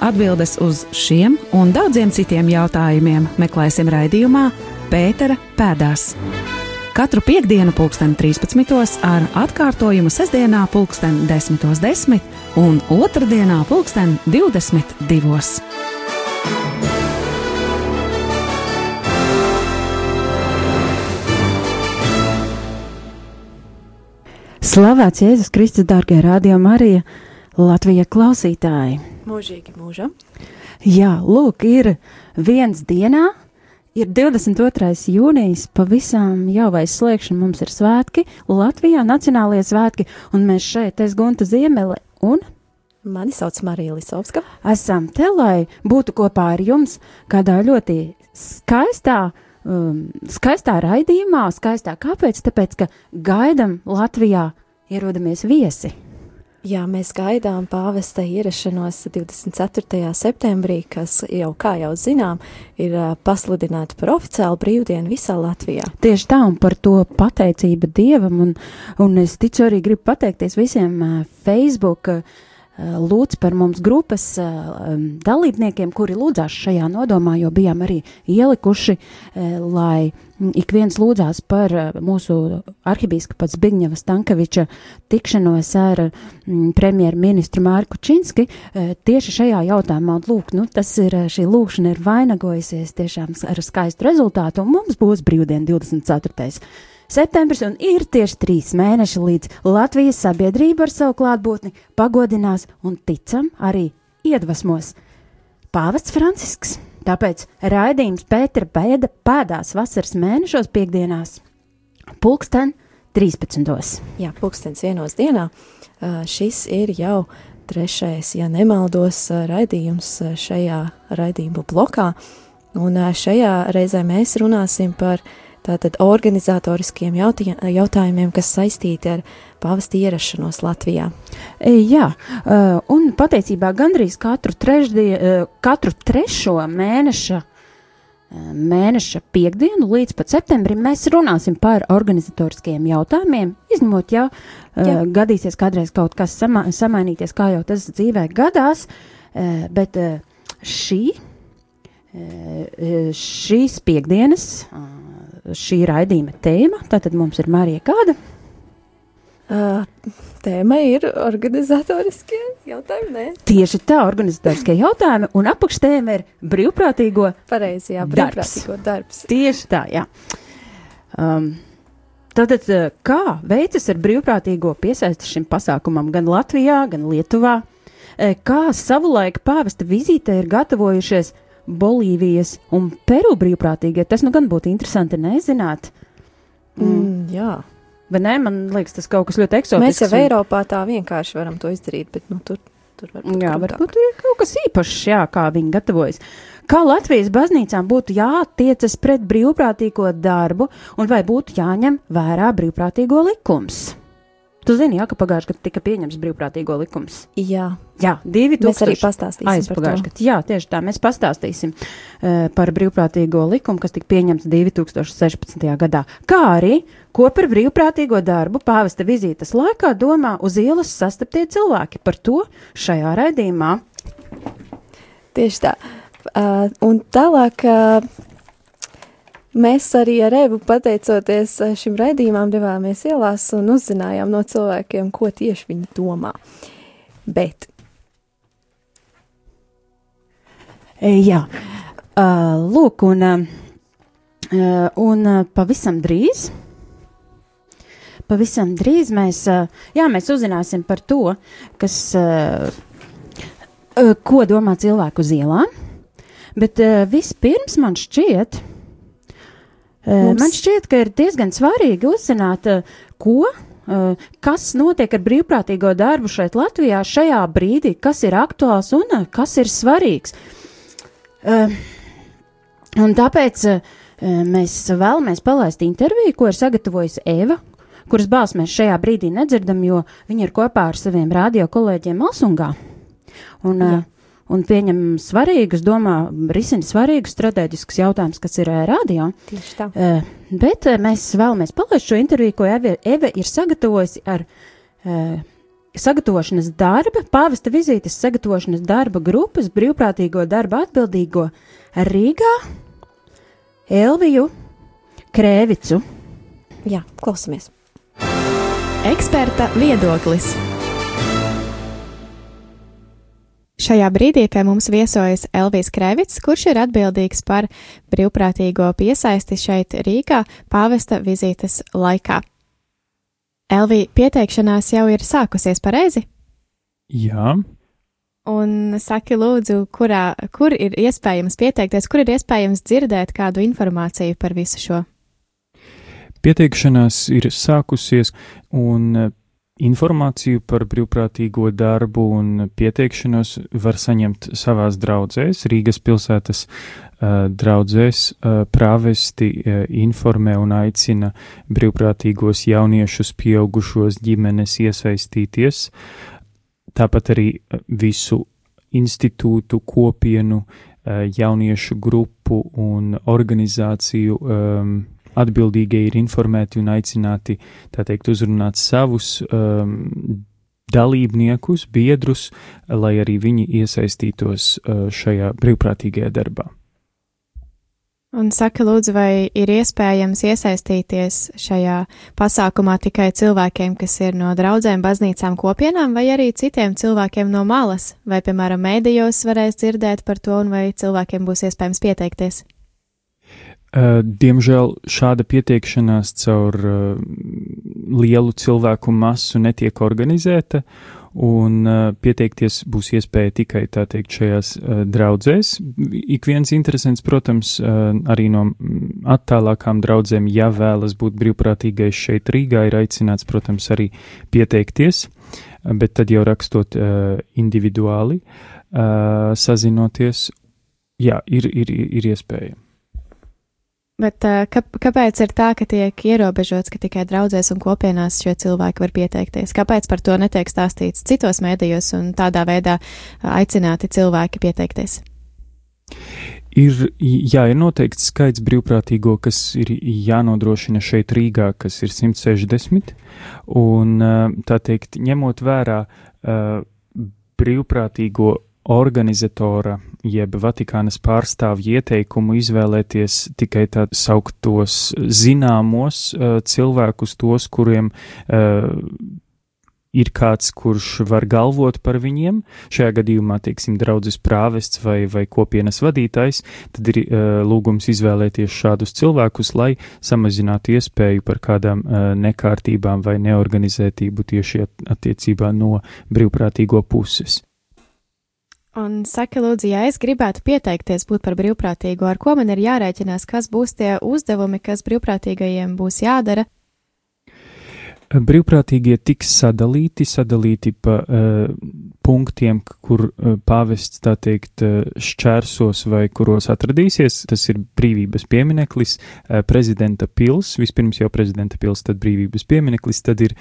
atbildes uz šiem un daudziem citiem jautājumiem meklēsim raidījumā Pētera pēdās. Katru piekdienu, pulksten 13. ar atkārtojumu sestdienā, pulksten 10.10 10 un otrdienā, pulksten 22. Slavēts Jēzus Kristus, dārgie radio Marija, Latvijas klausītāji! Mūžīgi mūžam! Jā, lūk, ir viens dienā, ir 22. jūnijas, pavisam jau aiz slēgšana mums ir svētki, Latvijā nacionālie svētki, un mēs šeit, es Gunta Ziemele un Mani sauc Marija Lisovska. esam te, lai būtu kopā ar jums kādā ļoti skaistā, um, skaistā raidījumā, skaistā kāpēc? Tāpēc, ka gaidam Latvijā ierodamies viesi. Jā, mēs gaidām pāvesta ierašanos 24. septembrī, kas jau, kā jau zinām, ir pasludināta par oficiālu brīvdienu visā Latvijā. Tieši tā, un par to pateicība Dievam, un, un es ticu arī gribu pateikties visiem Facebook uh, lūdz par mums grupas um, dalībniekiem, kuri lūdzās šajā nodomā, jo bijām arī ielikuši, uh, lai ik viens lūdzās par mūsu arhibīskapa Zbigņeva Stankeviča tikšanos ar premjerministru Mārku Činski tieši šajā jautājumā. Lūk, nu, tas ir, šī lūkšana ir vainagojusies tiešām ar skaistu rezultātu, un mums būs brīvdien 24 septembris, un ir tieši trīs mēneši līdz Latvijas sabiedrība ar savu klātbūtni pagodinās un ticam arī iedvesmos. Pāvests Francisks, tāpēc raidījums Pētera Bēda pēdās vasaras mēnešos piekdienās, pulksten 13. Jā, pulkstens vienos dienā. Uh, šis ir jau trešais, ja nemaldos, uh, raidījums uh, šajā raidījumu blokā. Un uh, šajā reizē mēs runāsim par tātad organizatoriskiem jautājumiem, kas saistīti ar pāvesta ierašanos Latvijā. E, Jā, uh, un patiesībā gandrīz katru, trešdie, uh, katru trešo mēneša, uh, mēneša piekdienu līdz pat septembrim mēs runāsim par organizatoriskiem jautājumiem, izņemot, ja Jā. gadīsies kādreiz kaut kas sama, samainīties, kā jau tas dzīvē gadās, uh, bet uh, šī, uh, šīs piekdienas, uh, šī raidījuma tēma, tātad mums ir Marija kāda? Uh, tēma ir organizatoriskie jautājumi, nē? Tieši tā, organizatoriskie jautājumi, un apakštēma ir brīvprātīgo Pareizi, jā, Darbs. brīvprātīgo darbs. Tieši tā, jā. Um, Tātad, kā veicas ar brīvprātīgo piesaisti šim pasākumam gan Latvijā, gan Lietuvā? Kā savulaik pāvesta vizītē ir gatavojušies Bolīvijas un Peru brīvprātīgie? Tas nu gan būtu interesanti nezināt. Mm, jā. Vai ne? Man liekas, tas kaut kas ļoti eksotisks. Mēs jau un- Eiropā tā vienkārši varam to izdarīt, bet nu, tur, tur varbūt Jā, varbūt ir kaut kas īpašs, jā, kā viņi gatavojas. Kā Latvijas baznīcām būtu jātiecas pret brīvprātīgo darbu, un vai būtu jāņem vērā brīvprātīgo likums? Tu zini, jā, ka pagājušajā gadā tika pieņemts brīvprātīgo likums. Jā, Jā, 2000. mēs arī pastāstīsim par Aizpagājušajā to. gadā. Jā, tieši tā. Mēs pastāstīsim uh, par brīvprātīgo likumu, kas tika pieņemts 2016. gadā. Kā arī, ko par brīvprātīgo darbu pāvesta vizītes laikā domā uz ielas sastaptie cilvēki. Par to šajā raidījumā Tieši tā. Uh, un tālāk uh, mēs arī ar Evu, pateicoties uh, šim raidījumam, devāmies ielās un uzzinājām no cilvēkiem, ko tieši viņi domā. Bet E, Jā, uh, lūk, un, uh, un pavisam drīz. Pavisam drīz mēs, jā, mēs uzzināsim par to, kas, ko domā cilvēku uz ielām. Bet vispirms man šķiet, uh, Mums- man šķiet, ka ir diezgan svarīgi uzzināt, uh, ko, uh, kas notiek ar brīvprātīgo darbu šeit Latvijā šajā brīdī, kas ir aktuāls un kas ir svarīgs. Un tāpēc mēs vēlamies palaist interviju, ko ir sagatavojusi Eva, kuras balss mēs šajā brīdī nedzirdam, jo viņa ir kopā ar saviem radio kolēģiem Malsungā. Un, uh, un pieņem svarīgus, domā, risina svarīgus strateģiskus jautājumus, kas ir uh, radio. Tieši tā. Uh, bet uh, mēs vēlamies palaist šo interviju, ko Eva, Eva ir sagatavojusi ar sagatavošanas darba, pāvesta vizītes sagatavošanas darba grupas brīvprātīgo darba atbildīgo Rīgā Elviju Krēvicu. Jā, klausamies. Eksperta viedoklis. Šajā brīdī pie mums viesojas Elvijas Krevits, kurš ir atbildīgs par brīvprātīgo piesaisti šeit Rīgā pāvesta vizītes laikā. Elvija, pieteikšanās jau ir sākusies pareizi? Jā, Un saki, lūdzu, kurā, kur ir iespējams pieteikties, kur ir iespējams dzirdēt kādu informāciju par visu šo? pieteikšanās ir sākusies, un informāciju par brīvprātīgo darbu un pieteikšanos var saņemt savās draudzēs, Rīgas pilsētas uh, draudzēs. Uh, prāvesti uh, informē un aicina brīvprātīgos jauniešus, pieaugušos ģimenes iesaistīties. Tāpat arī visu institūtu, kopienu, jauniešu grupu un organizāciju um, atbildīgie ir informēti un aicināti, tā teikt, uzrunāt savus um, dalībniekus, biedrus, lai arī viņi iesaistītos uh, šajā brīvprātīgajā darbā. Un saka, lūdzu, vai ir iespējams iesaistīties šajā pasākumā tikai cilvēkiem, kas ir no draudzēm, baznīcām, kopienām, vai arī citiem cilvēkiem no malas, vai, piemēram, mēdījos varēs dzirdēt par to, un vai cilvēkiem būs iespējams pieteikties? Uh, diemžēl šāda pieteikšanās caur uh, lielu cilvēku masu netiek organizēta, un uh, pieteikties būs iespēja tikai teikt šajās uh, draudzēs. Ik viens interesants, protams, uh, arī no attālākām draudzēm, ja vēlas būt brīvprātīgais šeit Rīgā, ir aicināts, protams, arī pieteikties, bet tad jau rakstot uh, individuāli, uh, sazinoties, jā, ir, ir, ir iespēja. Bet kā, kāpēc ir tā, ka tiek ierobežots, ka tikai draudzēs un kopienās šie cilvēki var pieteikties? Kāpēc par to netiek stāstīts citos mēdījos un tādā veidā aicināti cilvēki pieteikties? Ir, jā, ir noteikts skaits brīvprātīgo, kas ir jānodrošina šeit Rīgā, kas ir 160, un tā teikt, ņemot vērā brīvprātīgo organizatora jeb Vatikānas pārstāvja ieteikumu izvēlēties tikai tādus sauktos zināmos uh, cilvēkus, tos, kuriem uh, ir kāds, kurš var galvot par viņiem, šajā gadījumā, teiksim, draudzes prāvests vai, vai kopienas vadītājs, tad ir uh, lūgums izvēlēties šādus cilvēkus, lai samazinātu iespēju par kādām uh, nekārtībām vai neorganizētību tieši attiecībā no brīvprātīgo puses. Un saka, lūdzu, ja es gribētu pieteikties būt par brīvprātīgo, ar ko man ir jārēķinās, kas būs tie uzdevumi, kas brīvprātīgajiem būs jādara, Brīvprātīgie tiks sadalīti, sadalīti pa uh, punktiem, kur uh, pāvests, tā teikt, uh, šķērsos vai kuros atradīsies. Tas ir brīvības piemineklis, uh, prezidenta pils, vispirms jau prezidenta pils, tad brīvības piemineklis, tad ir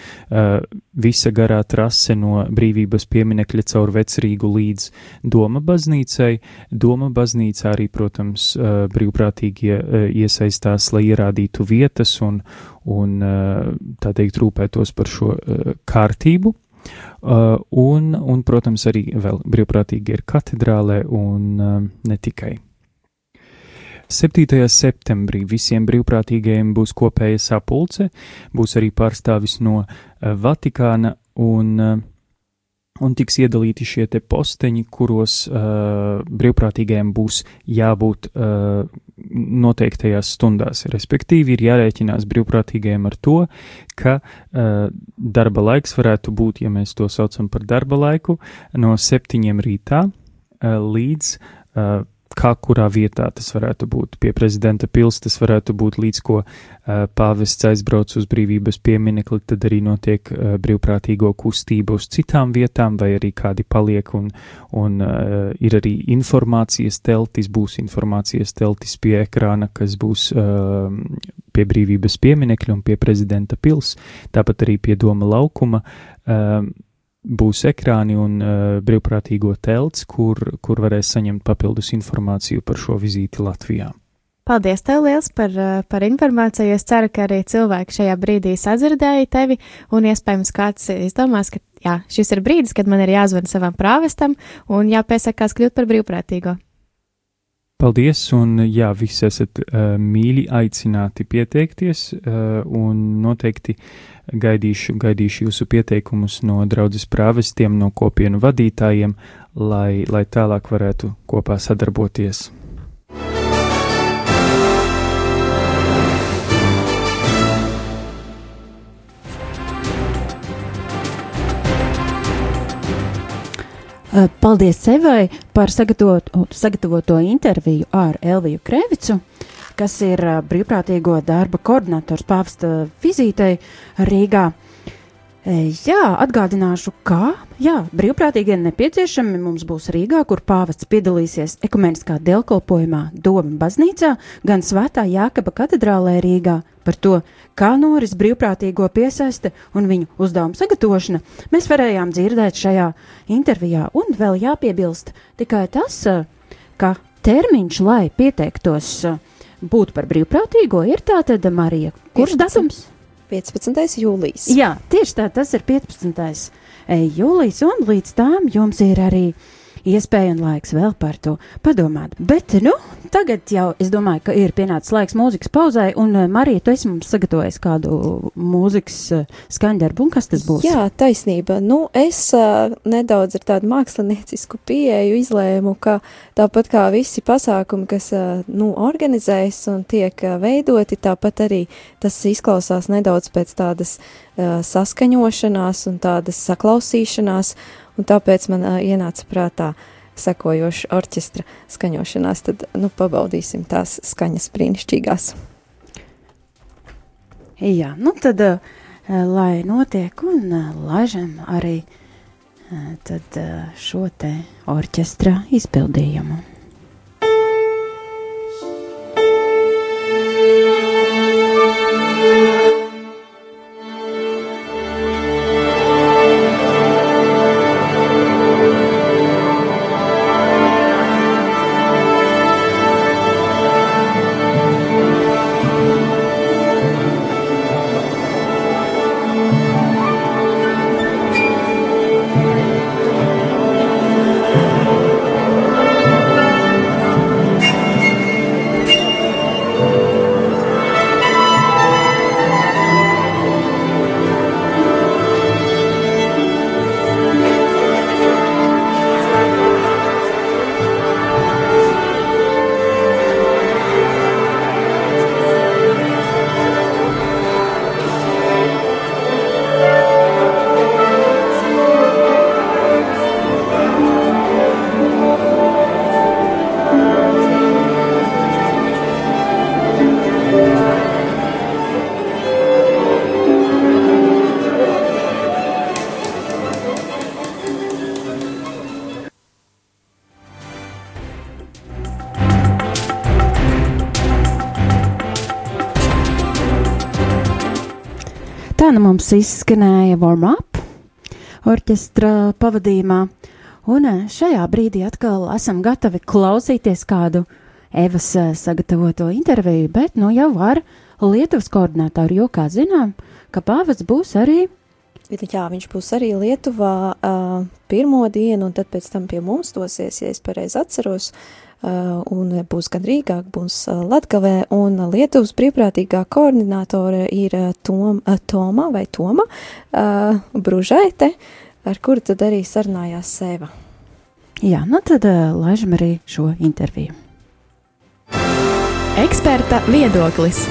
visa garā trase no brīvības pieminekļa caur vecrīgu līdz Doma baznīcai. Doma baznīcā arī, protams, brīvprātīgie iesaistās, lai ierādītu vietas un, un tā teikt rūpētos par šo kārtību. Un, un, protams, arī vēl brīvprātīgi ir katedrālē un ne tikai. 7. septembrī visiem brīvprātīgajiem būs kopēja sapulce, būs arī pārstāvis no Vatikāna un uh, un tiks iedalīti šie te posteņi, kuros uh, brīvprātīgajiem būs jābūt uh, noteiktajās stundās. Respektīvi, ir jārēķinās brīvprātīgajiem ar to, ka uh, darba laiks varētu būt, ja mēs to saucam par darba laiku, no septiņiem rītā uh, līdz uh, kā kurā vietā tas varētu būt. Pie prezidenta pils tas varētu būt līdz ko pāvests aizbrauc uz brīvības pieminekli, tad arī notiek brīvprātīgo kustība uz citām vietām, vai arī kādi paliek un, un ir arī informācijas teltis, būs informācijas teltis pie ekrāna, kas būs pie brīvības pieminekļa un pie prezidenta pils, tāpat arī pie doma laukuma. Būs ekrāni un uh, brīvprātīgo telts, kur, kur varēs saņemt papildus informāciju par šo vizīti Latvijā. Paldies tev liels par, uh, par informāciju. Es ceru, ka arī cilvēki šajā brīdī sadzirdēja tevi, un iespējams kāds izdomās, ka jā, šis ir brīdis, kad man ir jāzvan savam prāvestam un jāpiesakās kļūt par brīvprātīgo. Paldies, un jā, visi esat uh, mīļi aicināti pieteikties, uh, un noteikti gaidīšu, gaidīšu jūsu pieteikumus no draudzes prāvestiem, no kopienu vadītājiem, lai, lai tālāk varētu kopā sadarboties. Paldies Sevai par sagatavoto, sagatavoto interviju ar Elviju Krevicu, kas ir brīvprātīgo darba koordinators pāvesta vizītei Rīgā. Jā, atgādināšu, ka jā, brīvprātīgie nepieciešami mums būs Rīgā, kur pāvests piedalīsies ekumeniskā dievkalpojumā Doma baznīcā, gan Svētā Jākaba katedrālē Rīgā. Par to, kā noris brīvprātīgo piesaiste un viņu uzdevumu sagatavošana, mēs varējām dzirdēt šajā intervijā. Un vēl jāpiebilst tikai tas, ka termiņš, lai pieteiktos būt par brīvprātīgo, ir tātad Marija. Kurš 15. datums? 15. jūlijas. Jā, tieši tā, tas ir 15. jūlijas, un līdz tām jums ir arī iespēja un laiks vēl par to padomāt. Bet, nu, tagad jau es domāju, ka ir pienācis laiks mūzikas pauzai, un Marija, tu esi mums sagatavojis kādu mūzikas skaņdarbu, un kas tas būs? Jā, taisnība. Nu, es uh, nedaudz ar tādu māksliniecisku pieeju izlēmu, ka tāpat kā visi pasākumi, kas uh, nu, organizējas un tiek uh, veidoti, tāpat arī tas izklausās nedaudz pēc tādas uh, saskaņošanās un tādas saklausīšanās un tāpēc man uh, ienāca prātā sekojoša orķestra skaņošanās, tad, nu, pabaudīsim tās skaņas brīnišķīgās. Jā, nu tad, uh, lai notiek un uh, laižam arī uh, tad šo te orķestra izpildījumu. Mums izskanēja warm-up orķestra pavadījumā, un eh, šajā brīdī atkal esam gatavi klausīties kādu Evas eh, sagatavoto interviju, bet nu jau ar Lietuvas koordinātoru, jo, kā zinām, ka pāvests būs arī Jā, viņš būs arī Lietuvā uh, pirmo dienu, un tad pēc tam pie mums dosies, ja es pareizi atceros, un būs gan Rīgā, būs uh, Latgavē, un Lietuvas brīvprātīgā koordinātore ir uh, Tom, Toma vai Toma uh, Bružaite, ar kuru tad arī sarunājās Sēva. Jā, nu tad laižam arī šo interviju. Eksperta viedoklis.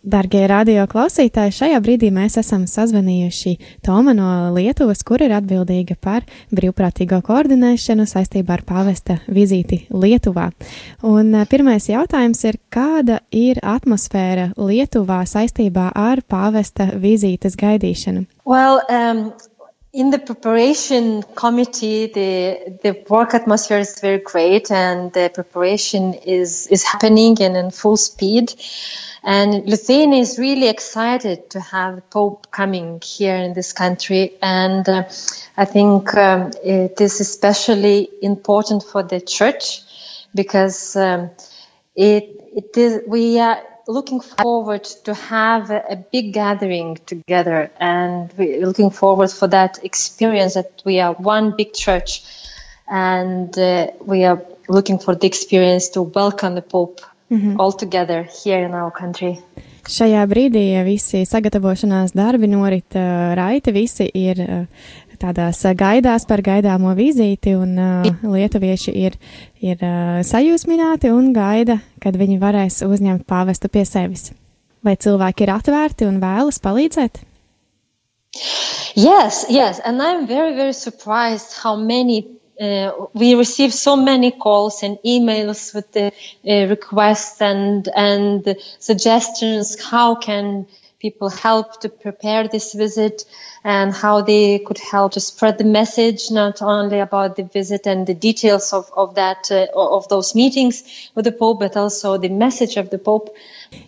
Dargie radio klausītāji, šajā brīdī mēs esam sazvanījuši Toma no Lietuvas, kur ir atbildīga par brīvprātīgo koordinēšanu saistībā ar pāvesta vizīti Lietuvā. Un eh, pirmais jautājums ir, kāda ir atmosfēra Lietuvā saistībā ar pāvesta vizītes gaidīšanu? Well, um, in the preparation committee, the the work atmosphere is very great, and the preparation is is happening and in full speed. And Lithuania is really excited to have Pope coming here in this country, and uh, I think um, it is especially important for the Church because um, it it is we are looking forward to have a, big gathering together. And we're looking forward for that experience that we are one big church. And uh, we are looking for the experience to welcome the Pope all together here in our country. Šajā brīdī visi sagatavošanās darbi norit uh, raiti, visi ir uh, tādās gaidās par gaidāmo vizīti, un uh, lietuvieši ir, ir uh, sajūsmināti un gaida, kad viņi varēs uzņemt pāvestu pie sevis. Vai cilvēki ir atvērti un vēlas palīdzēt? Yes, yes, and I'm very, very surprised how many uh, we receive so many calls and emails with the uh, requests and and suggestions. How can people help to prepare this visit? and how they could help to spread the message not only about the visit and the details of, of that uh, of those meetings with the Pope, but also the message of the Pope.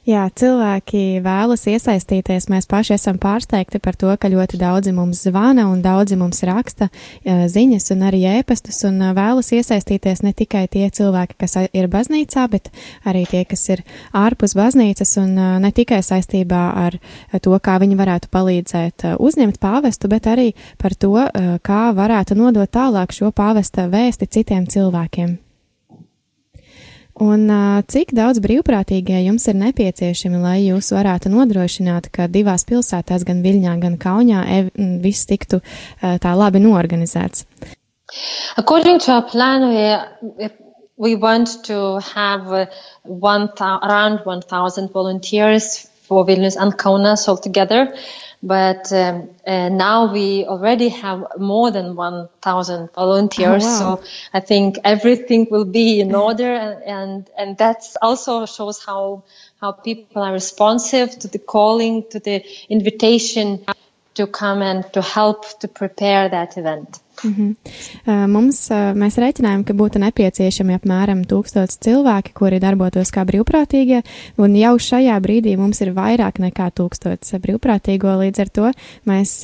Jā, cilvēki vēlas iesaistīties. Mēs paši esam pārsteigti par to, ka ļoti daudzi mums zvana un daudzi mums raksta uh, ziņas un arī ēpastus un uh, vēlas iesaistīties ne tikai tie cilvēki, kas ir baznīcā, bet arī tie, kas ir ārpus baznīcas un uh, ne tikai saistībā ar to, kā viņi varētu palīdzēt uzņemt pāvestu, bet arī par to, eh, kā varētu nodot tālāk šo pāvesta vēsti citiem cilvēkiem. Un cik daudz brīvprātīgie jums ir nepieciešami, lai jūs varētu nodrošināt, ka divās pilsētās, gan Viļņā, gan Kaunijā, viss tiktu tā labi norganizēts? According to our plan, we, we want to have one, around 1,000 volunteers for Vilnius and Kaunas altogether. But um, uh, now we already have more than 1,000 volunteers. Oh, wow. So I think everything will be in order. And, and, and that also shows how, how people are responsive to the calling, to the invitation to come and to help to prepare that event. Uh, mums, mēs reiķinājām, ka būtu nepieciešami apmēram tūkstots cilvēki, kuri darbotos kā brīvprātīgie, un jau šajā brīdī mums ir vairāk nekā tūkstots brīvprātīgo, līdz ar to mēs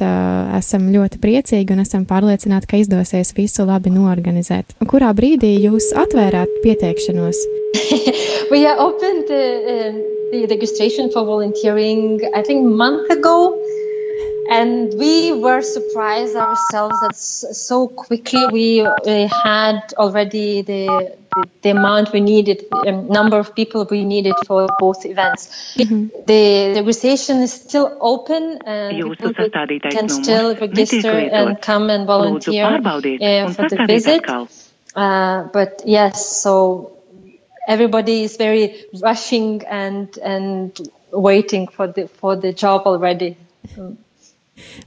esam ļoti priecīgi un esam pārliecināti, ka izdosies visu labi noorganizēt. Kurā brīdī jūs atvērāt pieteikšanos? We are opened the, uh, the registration for volunteering, I think, month ago. And we were surprised ourselves that so quickly we uh, had already the, the, the amount we needed, um, number of people we needed for both events. Mm-hmm. The, the registration is still open, and people can still register and come and volunteer uh, for the visit. Uh, but yes, so everybody is very rushing and and waiting for the for the job already.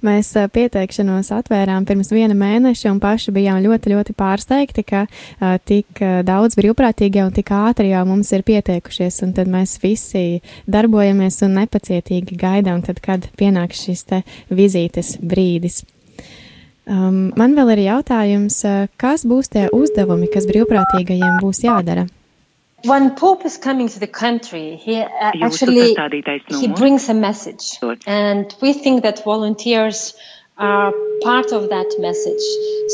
Mēs pieteikšanos atvērām pirms viena mēneša un paši bijām ļoti, ļoti pārsteigti, ka uh, tik daudz brīvprātīgie un tik ātri jau mums ir pieteikušies, un tad mēs visi darbojamies un nepacietīgi gaidām, tad, kad pienāks šis te vizītes brīdis. Um, man vēl ir jautājums, kas būs tie uzdevumi, kas brīvprātīgajiem būs jādara? When Pope is coming to the country, he uh, actually he brings a message, and we think that volunteers are part of that message.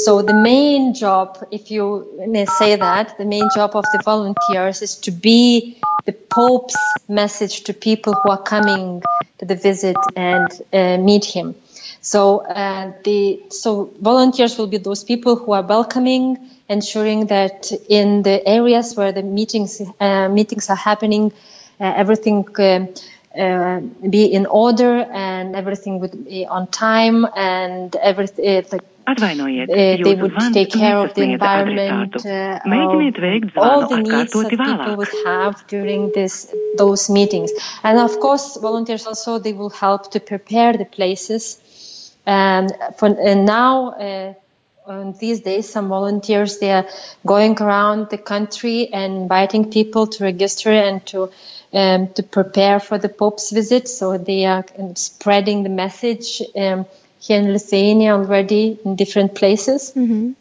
So the main job, if you may say that, the main job of the volunteers is to be the Pope's message to people who are coming to the visit and uh, meet him. So uh, the so volunteers will be those people who are welcoming ensuring that in the areas where the meetings uh, meetings are happening, uh, everything uh, uh be in order and everything would be on time and everything uh, uh, they would take care of the environment, uh, of all the needs that people would have during this those meetings. And of course, volunteers also they will help to prepare the places. And for and now. Um, these days, some volunteers they are going around the country and inviting people to register and to um, to prepare for the Pope's visit. So they are spreading the message um, here in Lithuania already in different places. Mm-hmm.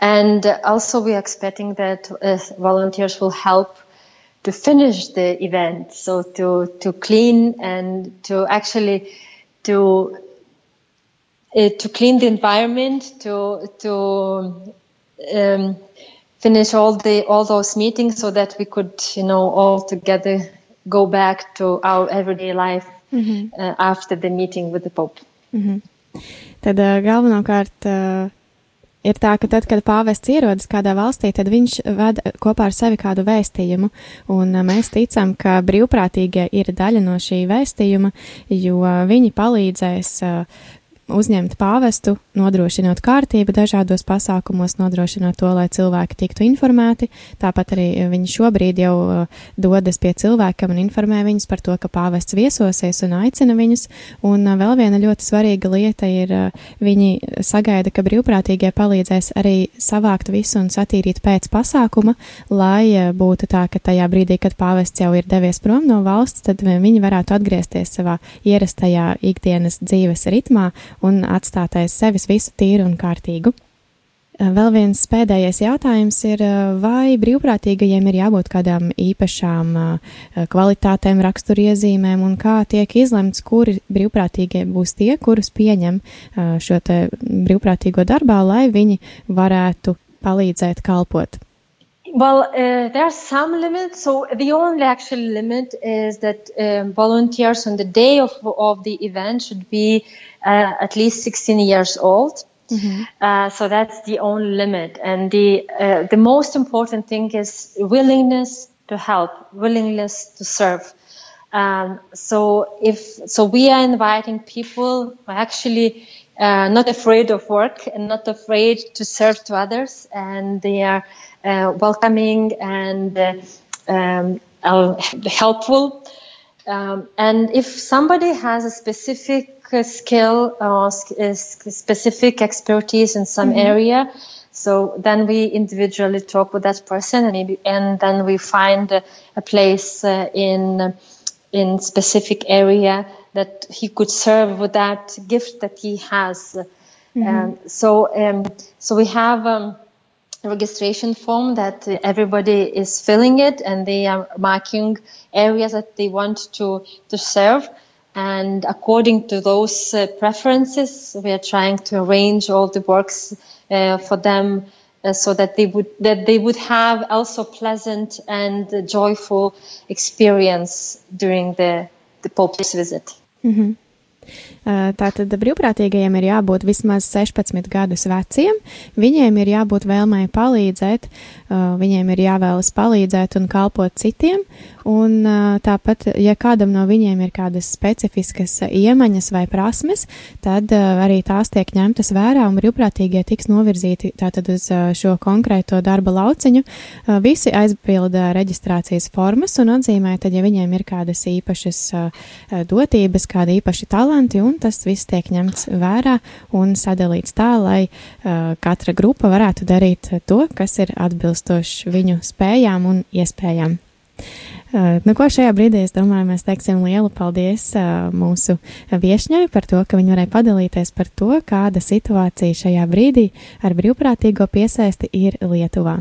And also, we are expecting that uh, volunteers will help to finish the event, so to to clean and to actually to uh, to clean the environment, to to um, finish all the all those meetings, so that we could, you know, all together go back to our everyday life Mhm. uh, after the meeting with the Pope. Mhm. Tad uh, galvenokārt uh, ir tā, ka tad, kad pāvests ierodas kādā valstī, tad viņš ved kopā ar sevi kādu vēstījumu, un uh, mēs ticam, ka brīvprātīgie ir daļa no šī vēstījuma, jo viņi palīdzēs uh, uzņemt pāvestu, nodrošinot kārtību dažādos pasākumos, nodrošinot to, lai cilvēki tiktu informēti. Tāpat arī viņi šobrīd jau uh, dodas pie cilvēkiem un informē viņus par to, ka pāvests viesosies un aicina viņus. Un uh, vēl viena ļoti svarīga lieta ir, viņi sagaida, ka brīvprātīgie palīdzēs arī savākt visu un satīrīt pēc pasākuma, lai būtu tā, ka tajā brīdī, kad pāvests jau ir devies prom no valsts, tad viņi varētu atgriezties savā ierastajā ikdienas dzīves ritmā un atstāt aiz sevis visu tīru un kārtīgu. Uh, Vēl viens pēdējais jautājums ir, uh, vai brīvprātīgajiem ir jābūt kādām īpašām uh, kvalitātēm, raksturiezīmēm, un kā tiek izlemts, kuri brīvprātīgie būs tie, kurus pieņem šo brīvprātīgo darbā, lai viņi varētu palīdzēt kalpot. Well, uh, there are some limits. So the only actual limit is that um, volunteers on the day of, of the event should be uh, at least 16 years old. Uh, so that's the only limit. And the uh, the most important thing is willingness to help, willingness to serve. Um, so if so, we are inviting people who are actually uh, not afraid of work and not afraid to serve to others, and they are welcoming and uh, um, uh, helpful. Um, and if somebody has a specific uh, skill or uh, specific expertise in some Mhm. area, so then we individually talk with that person, and maybe and then we find a, a place uh, in in specific area that he could serve with that gift that he has. Um, so um, so we have. Registration form that everybody is filling it and they are marking areas that they want to to serve and according to those uh, preferences we are trying to arrange all the works uh, for them uh, so that they would that they would have also pleasant and joyful experience during the the pope's visit Mhm. Tātad brīvprātīgajiem ir jābūt vismaz 16 gadus veciem, viņiem ir jābūt vēlmei palīdzēt, viņiem ir jāvēlas palīdzēt un kalpot citiem, un tāpat, ja kādam no viņiem ir kādas specifiskas iemaņas vai prasmes, tad arī tās tiek ņemtas vērā un brīvprātīgie tiks novirzīti tātad uz šo konkrēto darba lauciņu. Visi aizpilda reģistrācijas formas un atzīmē, tad, ja viņiem ir kādas īpašas dotības, kādi īpaši talanti, un tas viss tiek ņemts vērā un sadalīts tā, lai uh, katra grupa varētu darīt to, kas ir atbilstoši viņu spējām un iespējām. Uh, nu, ko šajā brīdī es domāju, mēs teiksim lielu paldies uh, mūsu viesņai par to, ka viņa varēja padalīties par to, kāda situācija šajā brīdī ar brīvprātīgo piesaisti ir Lietuvā.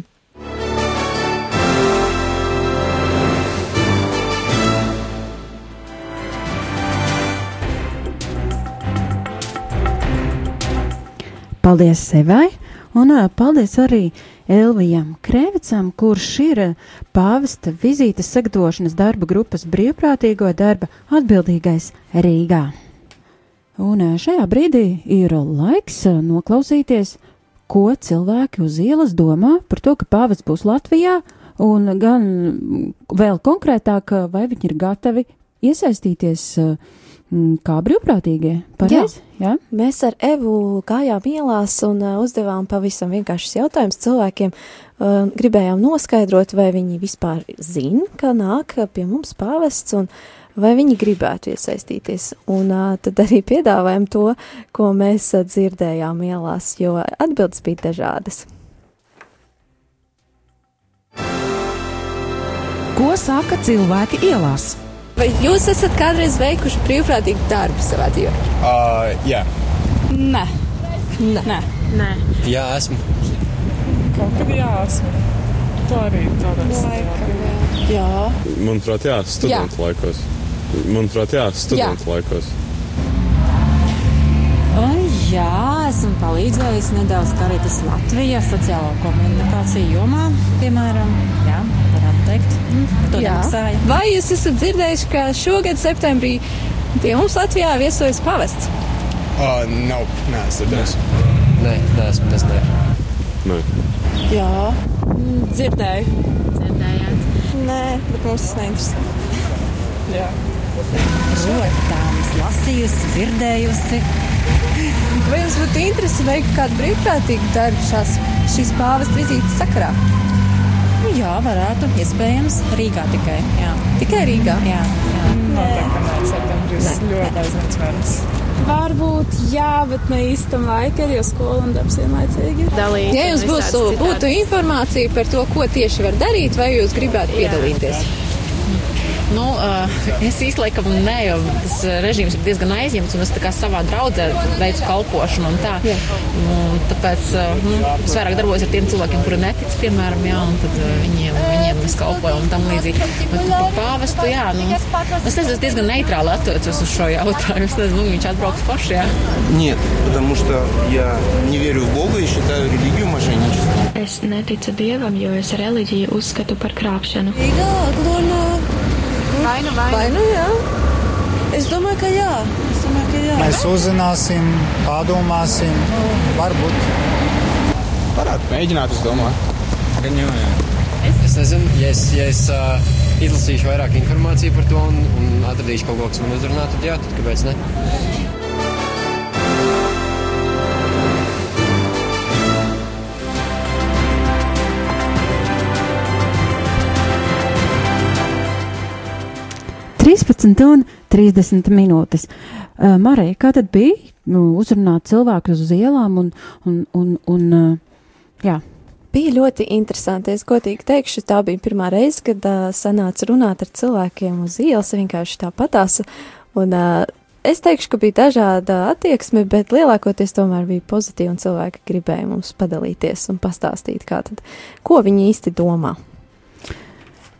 Paldies Sevai, un ā, paldies arī Elvijam Krēvicam, kurš ir ā, pāvesta vizītes sagatavošanas darba grupas brīvprātīgo darba atbildīgais Rīgā. Un ā, šajā brīdī ir laiks noklausīties, ko cilvēki uz ielas domā par to, ka pāvests būs Latvijā, un gan vēl konkrētāk, vai viņi ir gatavi iesaistīties mm, kā brīvprātīgie. Pareizi? Jā. Jā. Mēs ar Evu gājām ielās un uh, uzdevām pavisam vienkāršus jautājumus cilvēkiem. Uh, gribējām noskaidrot, vai viņi vispār zina, ka nāk pie mums pāvests un vai viņi gribētu iesaistīties. Un uh, tad arī piedāvājam to, ko mēs uh, dzirdējām ielās, jo atbildes bija dažādas. Ko saka cilvēki ielās? Vai jūs esat kādreiz veikuši brīvprātīgu darbu savā dzīvē? Uh, jā. Nē. Nē. Nē. Nē. Jā, esmu. Kaut kad jā, esmu. Tā arī tādā Laikam, jā. Manuprāt, jā, studentu jā. laikos. Manuprāt, jā, studentu jā. laikos. Un, jā, esmu palīdzējis nedaudz Karitas Latvijā sociālo komunikāciju jomā, piemēram. Jā teikt. To nemaksāja. Vai jūs esat dzirdējuši, ka šogad septembrī pie mums Latvijā viesojas pavests? Uh, nav, nē, es dzirdēju. Nē, nē, es nezināju. Nē. Jā, dzirdēju. Dzirdējāt? Nē, bet mums tas neinteresē. Jā. Protams, lasījusi, dzirdējusi. Vai jums būtu interesi veikt kādu brīvprātīgu darbu šās, šīs pāvesta vizītes sakarā? Jā, varētu. Iespējams, Rīgā tikai. Jā. Tikai Rīgā? Jā. jā. No, tā kā nē, septembris ļoti aizņemts mēnesis. Varbūt jā, bet ne īstam laikam, jo skola un darbs vienlaicīgi ir. Dalīt, ja jums būs, būtu informācija par to, ko tieši var darīt, vai jūs gribētu piedalīties? Jā. Nu, uh, es īstenībā nē, jo tas režīms ir diezgan aizņemts, un es tā kā savā draudzē veicu kalpošanu. Tā. Un, tāpēc uh, nu, es vairāk darbojos ar tiem cilvēkiem, kuri netic, piemēram, jā, un tad uh, viņiem, viņiem es kalpoju un tam līdzīgi. Bet par pāvestu, jā, nu, es nezinu, es diezgan neitrāli attiecos uz šo jautājumu. Es nezinu, nu, viņš atbrauks paši, jā. Нет, потому что я не верю в Бога и считаю религию мошенничеством. Es neticu Dievam, jo es reliģiju uzskatu par krāpšanu. Jā, Vai nu, vai nu? Vai nu jā? Es domāju, ka jā. Es domāju, ka jā. Mēs uzzināsim, pārdomāsim, varbūt. Varētu mēģināt, es domāju. Gan jau, jā. Es, es nezinu, ja es, ja es uh, izlasīšu vairāk informāciju par to un, un atradīšu kaut ko, kas man uzrunā, tad jā, tad kāpēc ne? 13 un 30 minūtes. Uh, Marija, kā tad bija nu, uzrunāt cilvēkus uz ielām un, un, un, un uh, jā. Bija ļoti interesanti. Es godīgi teikšu, tā bija pirmā reize, kad uh, sanāca runāt ar cilvēkiem uz ielas, vienkārši tāpatās. Un, uh, es teikšu, ka bija dažāda attieksme, bet lielākoties tomēr bija pozitīva un cilvēki gribēja mums padalīties un pastāstīt, kā tad, ko viņi īsti domā.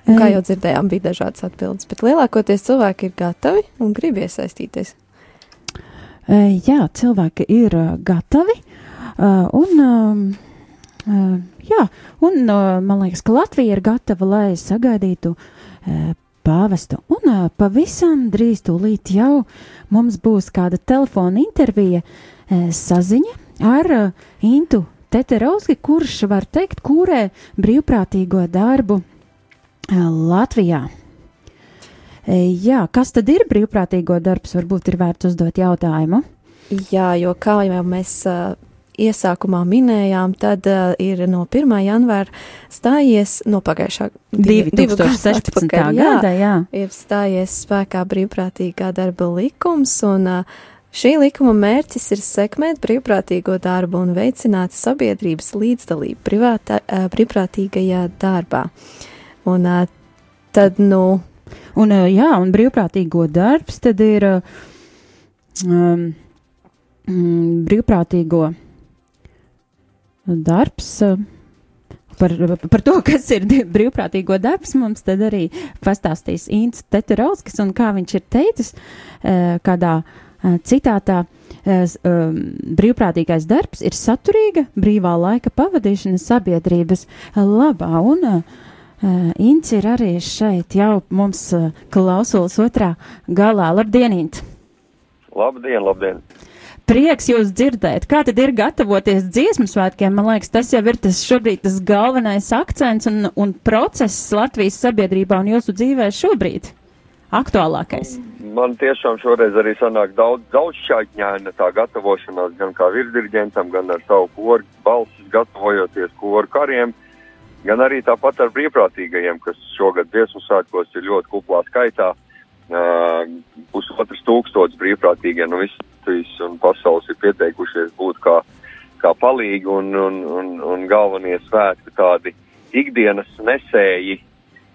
Un, kā jau dzirdējām, bija dažādas atbildes, bet lielākoties cilvēki ir gatavi un grib iesaistīties. Jā, cilvēki ir gatavi. Un, jā, un man liekas, ka Latvija ir gatava, lai sagaidītu pāvestu. Un pavisam drīz tūlīt jau mums būs kāda telefona intervija saziņa ar Intu Teterovski, kurš var teikt, kurē brīvprātīgo darbu Latvijā. Jā, kas tad ir brīvprātīgo darbs? Varbūt ir vērts uzdot jautājumu. Jā, jo kā jau mēs uh, iesākumā minējām, tad uh, ir no 1. janvāra stājies no pagājušā 2016. Atpakaļ, gada, jā, jā. Ir stājies spēkā brīvprātīgā darba likums, un uh, šī likuma mērķis ir sekmēt brīvprātīgo darbu un veicināt sabiedrības līdzdalību privātā, uh, brīvprātīgajā darbā. Uh, Un tad, nu. Un, jā, un brīvprātīgo darbs tad ir um, brīvprātīgo darbs. Par, par to, kas ir brīvprātīgo darbs, mums tad arī pastāstīs Inns Teterauskis, un kā viņš ir teicis kādā citātā, brīvprātīgais darbs ir saturīga brīvā laika pavadīšana sabiedrības labā. Un, uh, Uh, Inci ir arī šeit, jau mums uh, klausulas otrā galā. Labdien, Int! Labdien, labdien! Prieks jūs dzirdēt. Kā tad ir gatavoties dziesmu svētkiem? Man liekas, tas jau ir tas šobrīd tas galvenais akcents un, un process Latvijas sabiedrībā un jūsu dzīvē šobrīd. aktuālākais? Man tiešām šoreiz arī sanāk daudz, daudz šķaitņaina tā gatavošanās, gan kā virsdirģentam, gan ar savu koru balsis gatavojoties koru kariem, gan arī tāpat ar brīvprātīgajiem, kas šogad dziesmu svētkos ir ļoti kuplā skaitā. Uh, pusotras tūkstotis brīvprātīgie no visas un pasaules ir pieteikušies būt kā, kā palīgi un, un, un, un galvenie svētki tādi ikdienas nesēji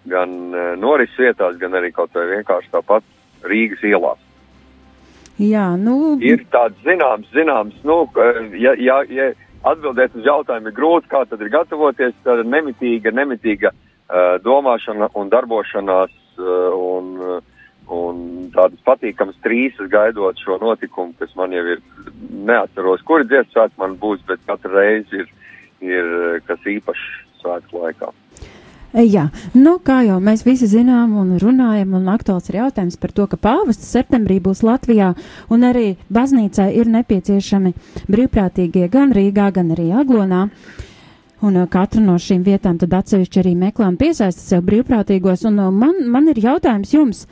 gan uh, norises vietās, gan arī kaut vai vienkārši tāpat Rīgas ielās. Jā, nu. Ir tāds zināms, zināms, nu, ja, ja, ja atbildēt uz jautājumu ir grūti, kā tad ir gatavoties, tad nemitīga, nemitīga uh, domāšana un darbošanās uh, un, un tādas patīkamas trīsas gaidot šo notikumu, kas man jau ir, neatceros, kuri dziesmu svētki man būs, bet katru reizi ir, ir kas īpašs svētku laikā. Jā, nu, kā jau mēs visi zinām un runājam, un aktuāls ir jautājums par to, ka pāvests septembrī būs Latvijā, un arī baznīcai ir nepieciešami brīvprātīgie gan Rīgā, gan arī Aglonā. Un uh, katra no šīm vietām tad atsevišķi arī meklē un piesaista sev brīvprātīgos, un uh, man, man ir jautājums jums,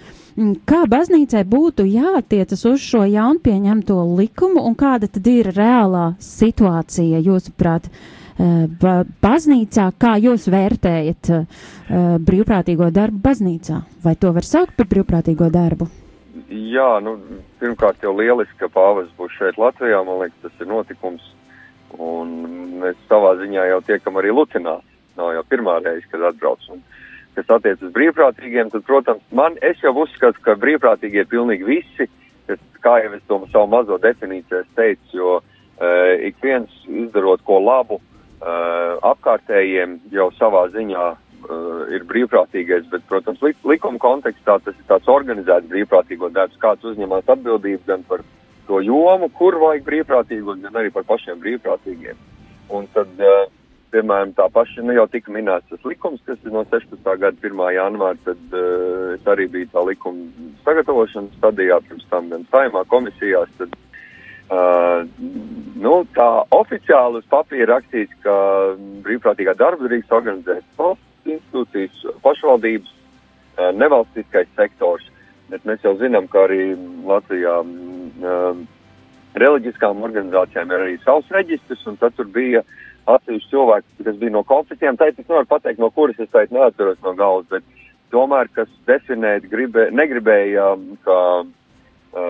kā baznīcai būtu jāattiecas uz šo jaunpieņemto likumu, un kāda tad ir reālā situācija, jūsuprāt? Uh, ba baznīcā. Kā jūs vērtējat uh, brīvprātīgo darbu baznīcā? Vai to var saukt par brīvprātīgo darbu? Jā, nu, pirmkārt jau lieliski, ka pāvis būs šeit Latvijā. Man liekas, tas ir notikums. Un mēs savā ziņā jau tiekam arī Lucinās. Nav jau pirmā reize, kad atbrauc. Un, kas attiec uz brīvprātīgiem, tad, protams, man, jau uzskatu, ka brīvprātīgi ir pilnīgi visi. Es, kā jau es to savu mazo definīciju teicu, jo uh, ik viens izdarot ko labu, apkārtējiem jau savā ziņā uh, ir brīvprātīgais, bet, protams, li likuma kontekstā tas ir tāds organizēts brīvprātīgo darbs, kāds uzņemās atbildību gan par to jomu, kur vajag brīvprātīgo, gan arī par pašiem brīvprātīgiem. Un tad, uh, piemēram, tā paša, nu jau tika minēts tas likums, kas ir no 16. gada 1. janvāra, tad uh, es arī biju tā likuma sagatavošanas stadijā, pirms tam gan saimā komisijās, tad Uh, nu, tā oficiāli uz papīra rakstīts, ka brīvprātīgā darba drīkst organizēt valsts institūcijas, pašvaldības, uh, nevalstiskais sektors. Bet mēs jau zinām, ka arī Latvijā um, reliģiskām organizācijām ir arī savs reģistrs, un tad tur bija atsevišķi cilvēki, kas bija no konfliktiem. Tā es nevaru pateikt, no kuras es teicu neatceros no galvas, bet tomēr, kas definēt gribē, negribēja, ka uh,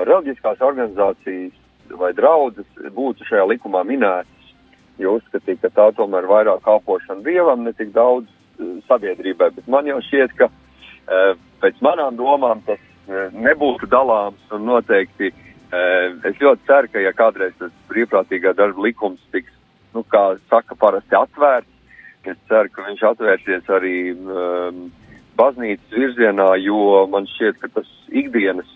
reliģiskās organizācijas vai draudzes būtu šajā likumā minētas, jo uzskatīja, ka tā tomēr vairāk kalpošana dievam, ne tik daudz uh, sabiedrībai. Bet man jau šķiet, ka uh, pēc manām domām tas uh, nebūtu dalāms un noteikti es ļoti ceru, ka ja kādreiz tas brīvprātīgā darba likums tiks, nu, kā saka, parasti atvērts, es ceru, ka viņš atvērsies arī um, baznīcas virzienā, jo man šķiet, ka tas ikdienas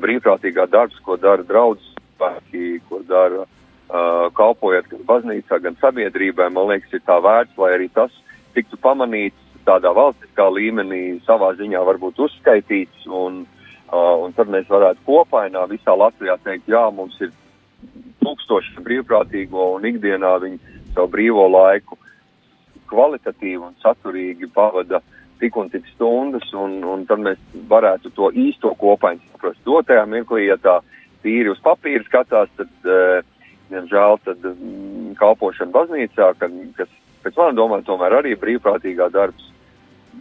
brīvprātīgā darbs, ko dara draudzes cilvēki, ko dara uh, kalpojot gan baznīcā, gan sabiedrībai, man liekas, ir tā vērts, lai arī tas tiktu pamanīts tādā valstiskā līmenī, savā ziņā varbūt uzskaitīts, un, uh, un tad mēs varētu kopainā visā Latvijā teikt, jā, mums ir tūkstoši brīvprātīgo un ikdienā viņi savu brīvo laiku kvalitatīvi un saturīgi pavada tik un tik stundas, un, un tad mēs varētu to īsto kopaiņu saprast. Dotajā mirklī, ja tā tīri uz papīra skatās, tad, diemžēl, tad um, kalpošana baznīcā, kas pēc manām domām tomēr arī brīvprātīgā darbs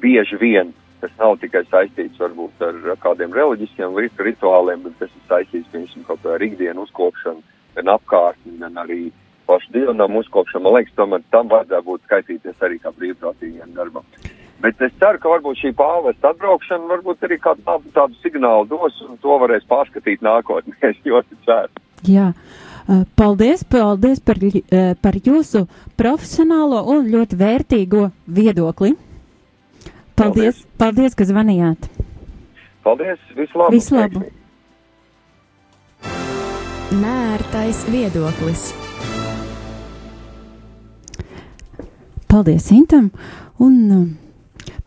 bieži vien, tas nav tikai saistīts varbūt ar kādiem reliģiskiem rituāliem, bet tas ir saistīts, piemēram, kaut kā ar ikdienu uzkopšanu, gan apkārtni, gan arī pašu dievnam uzkopšanu. Man liekas, tomēr tam vajadzētu būt skaitīties arī kā brīvprātīgiem darbam. Bet es ceru, ka varbūt šī pāvesta atbraukšana varbūt arī kādu tādu, tādu signālu dos, un to varēs pārskatīt nākotnē. Es ļoti ceru. Jā. Paldies, paldies par, par jūsu profesionālo un ļoti vērtīgo viedokli. Paldies, paldies, paldies ka zvanījāt. Paldies, visu labu. Visu labu. Nērtais viedoklis. Paldies, Intam. Un,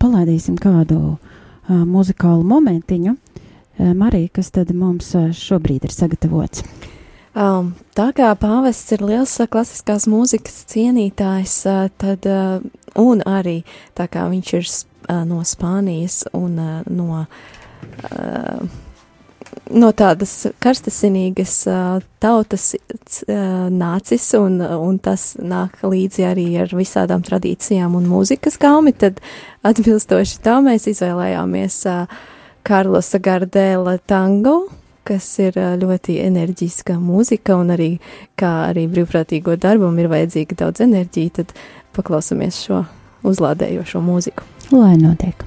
palaidīsim kādu uh, muzikālu momentiņu. Uh, Marija, kas tad mums uh, šobrīd ir sagatavots? Um, tā kā pāvests ir liels klasiskās mūzikas cienītājs, uh, tad, uh, un arī tā kā viņš ir uh, no Spānijas un uh, no no tādas karstasinīgas uh, tautas uh, nācis, un, un tas nāk līdzi arī ar visādām tradīcijām un mūzikas gaumi, tad atbilstoši tam mēs izvēlējāmies uh, Karlosa Gardēla tango, kas ir ļoti enerģiska mūzika, un arī kā arī brīvprātīgo darbam ir vajadzīga daudz enerģija, tad paklausamies šo uzlādējošo mūziku. Lai notiek!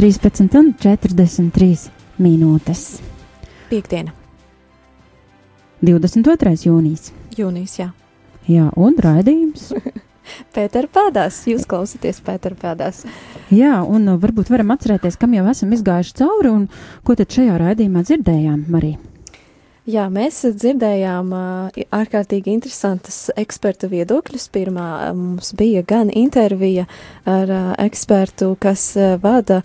13 un 43 minūtes. Piektdiena. 22. jūnijas. Jūnijas, jā. Jā, un raidījums. Pētera pēdās, jūs klausāties Pētera pēdās. Jā, un uh, varbūt varam atcerēties, kam jau esam izgājuši cauri un ko tad šajā raidījumā dzirdējām, Marija. Jā, mēs dzirdējām uh, ārkārtīgi interesantas eksperta viedokļus. Pirmā mums bija gan intervija ar uh, ekspertu, kas uh, vada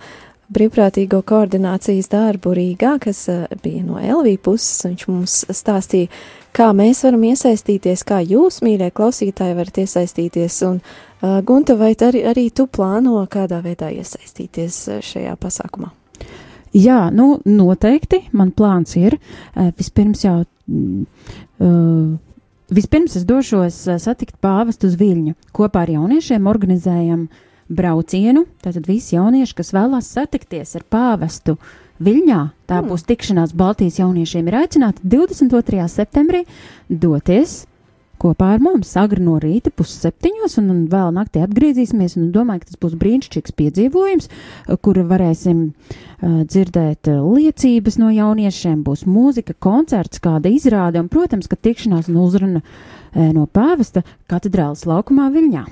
brīvprātīgo koordinācijas darbu Rīgā, kas uh, bija no Elvī puses. Viņš mums stāstīja, kā mēs varam iesaistīties, kā jūs, mīļie klausītāji, varat iesaistīties. Un, uh, Gunta, vai arī, arī tu plāno kādā veidā iesaistīties šajā pasākumā? Jā, nu, noteikti man plāns ir. Uh, vispirms jau. Uh, Vispirms es došos uh, satikt pāvestu uz Viļņu. Kopā ar jauniešiem organizējam braucienu. Tātad visi jaunieši, kas vēlās satikties ar pāvestu Viļņā, tā mm. būs tikšanās Baltijas jauniešiem, ir aicināti 22. septembrī doties kopā ar mums agri no rīta, pusseptiņos, un, un vēl naktī atgriezīsimies. Domāju, ka tas būs brīnišķīgs piedzīvojums, kur varēsim uh, dzirdēt liecības no jauniešiem, būs mūzika, koncerts, kāda izrāde, un, protams, ka tikšanās un uzruna uh, no pāvesta katedrālas laukumā Viļņā.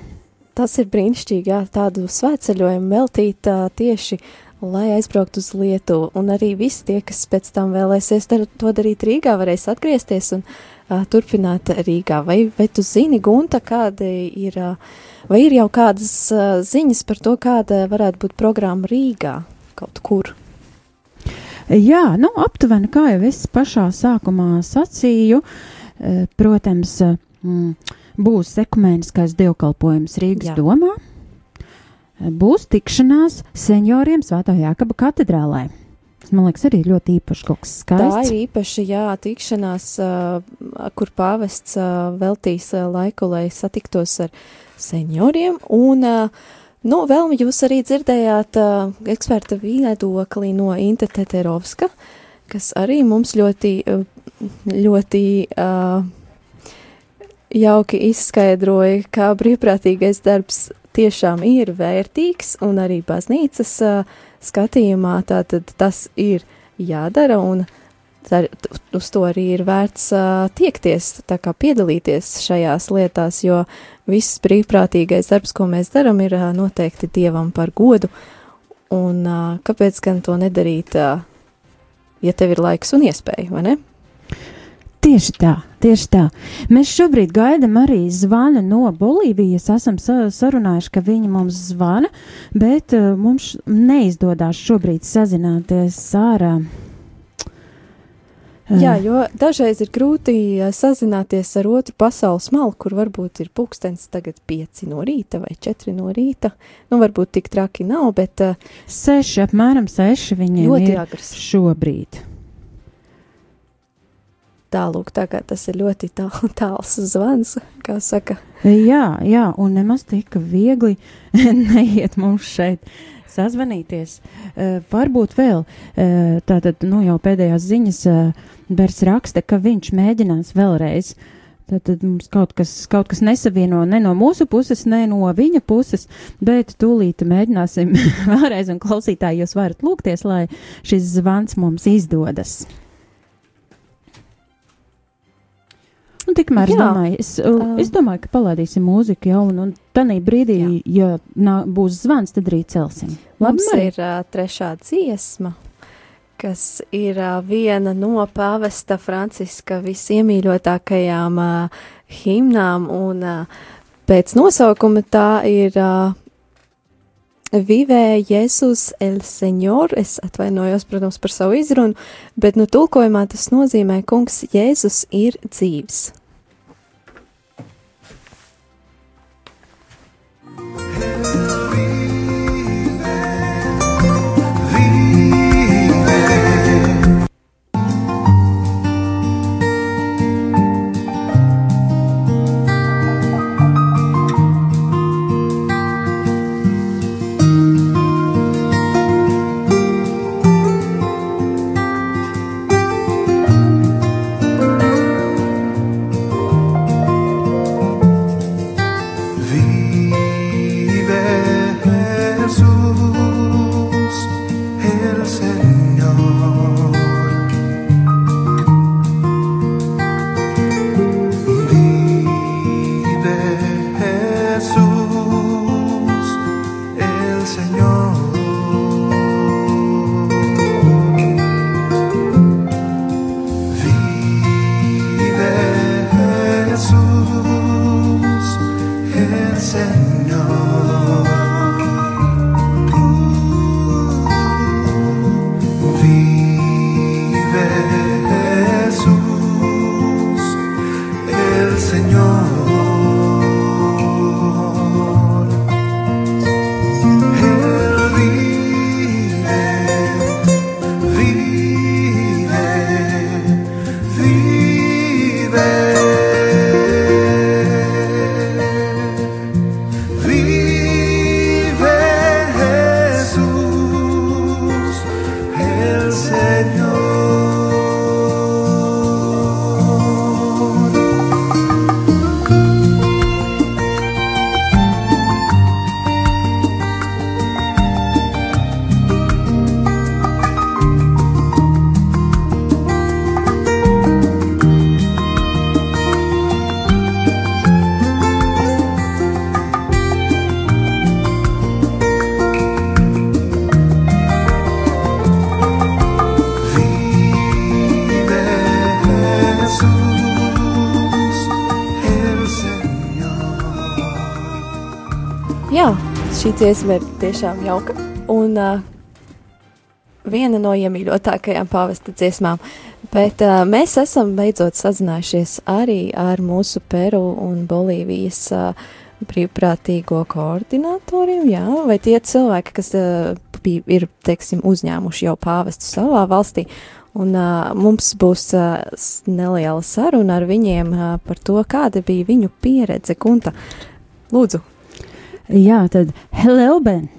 Tas ir brīnišķīgi, jā, tādu svētceļojumu veltīt uh, tieši lai aizbrauktu uz Lietuvu. Un arī visi tie, kas pēc tam vēlēsies to darīt Rīgā, varēs atgriezties un uh, turpināt Rīgā. Vai, vai tu zini, Gunta, kāda ir, uh, vai ir jau kādas uh, ziņas par to, kāda varētu būt programma Rīgā kaut kur? Jā, nu, aptuveni, kā jau es pašā sākumā sacīju, protams, mm, būs ekumēniskais dievkalpojums Rīgas Jā. domā, būs tikšanās senioriem Svētā Jākaba katedrālē. Man liekas, arī ļoti īpašs kaut kas skaists. Tā ir īpaši, jā, tikšanās, uh, kur pāvests uh, veltīs uh, laiku, lai satiktos ar senioriem, un Nu, vēl jūs arī dzirdējāt eksperta viedokli no Inte Teterovska, kas arī mums ļoti, ļoti uh, jauki izskaidroja, kā brīvprātīgais darbs tiešām ir vērtīgs un arī baznīcas uh, skatījumā tātad tas ir jādara un tā, uz to arī ir vērts uh, tiekties, tā kā piedalīties šajās lietās, jo viss brīvprātīgais darbs, ko mēs darām, ir uh, noteikti Dievam par godu, un uh, kāpēc gan to nedarīt, uh, ja tev ir laiks un iespēja, vai ne? Tieši tā, tieši tā. Mēs šobrīd gaidām arī zvanu no Bolīvijas. Esam sarunājuši, ka viņi mums zvana, bet uh, mums neizdodas šobrīd sazināties ārā. Jā, jo dažreiz ir grūti sazināties ar otru pasaules malu, kur varbūt ir pulkstenis tagad pieci no rīta vai četri no rīta. Nu, varbūt tik traki nav, bet. Uh, seši, apmēram seši viņiem ir agres. šobrīd. Tālūk, tā kā tas ir ļoti tā, tāls zvans, kā saka. Jā, jā, un nemaz tik viegli neiet mums šeit sazvanīties. Uh, varbūt vēl uh, tātad, nu jau pēdējās ziņas. Uh, Bers raksta, ka viņš mēģinās vēlreiz. Tad, tad mums kaut kas, kaut kas nesavieno ne no mūsu puses, ne no viņa puses, bet tūlīt mēģināsim vēlreiz, un klausītāji jūs varat lūgties, lai šis zvans mums izdodas. Un tikmēr es domāju, es, uh, es domāju, ka palaidīsim mūziku jau, un, un tādā brīdī, jā. ja nā, būs zvans, tad arī celsim. Labi, Mums ir uh, trešā dziesma kas ir uh, viena no pāvesta Franciska visiemīļotākajām uh, himnām, un uh, pēc nosaukuma tā ir uh, Vive Jēzus el Señor, es atvainojos, protams, par savu izrunu, bet nu tulkojumā tas nozīmē, kungs, Jēzus ir dzīves. Dziesma ir tiešām jauka. Un, uh, viena no iemīļotākajām pāvesta dziesmām. Bet uh, mēs esam beidzot sazinājušies arī ar mūsu Peru un Bolīvijas uh, brīvprātīgo koordinatoriem, jā, vai tie cilvēki, kas uh, ir, teiksim, uzņēmuši jau pāvestu savā valstī. Un uh, mums būs uh, neliela saruna ar viņiem uh, par to, kāda bija viņu pieredze. Gunta, lūdzu. Jā, tad hello, Ben.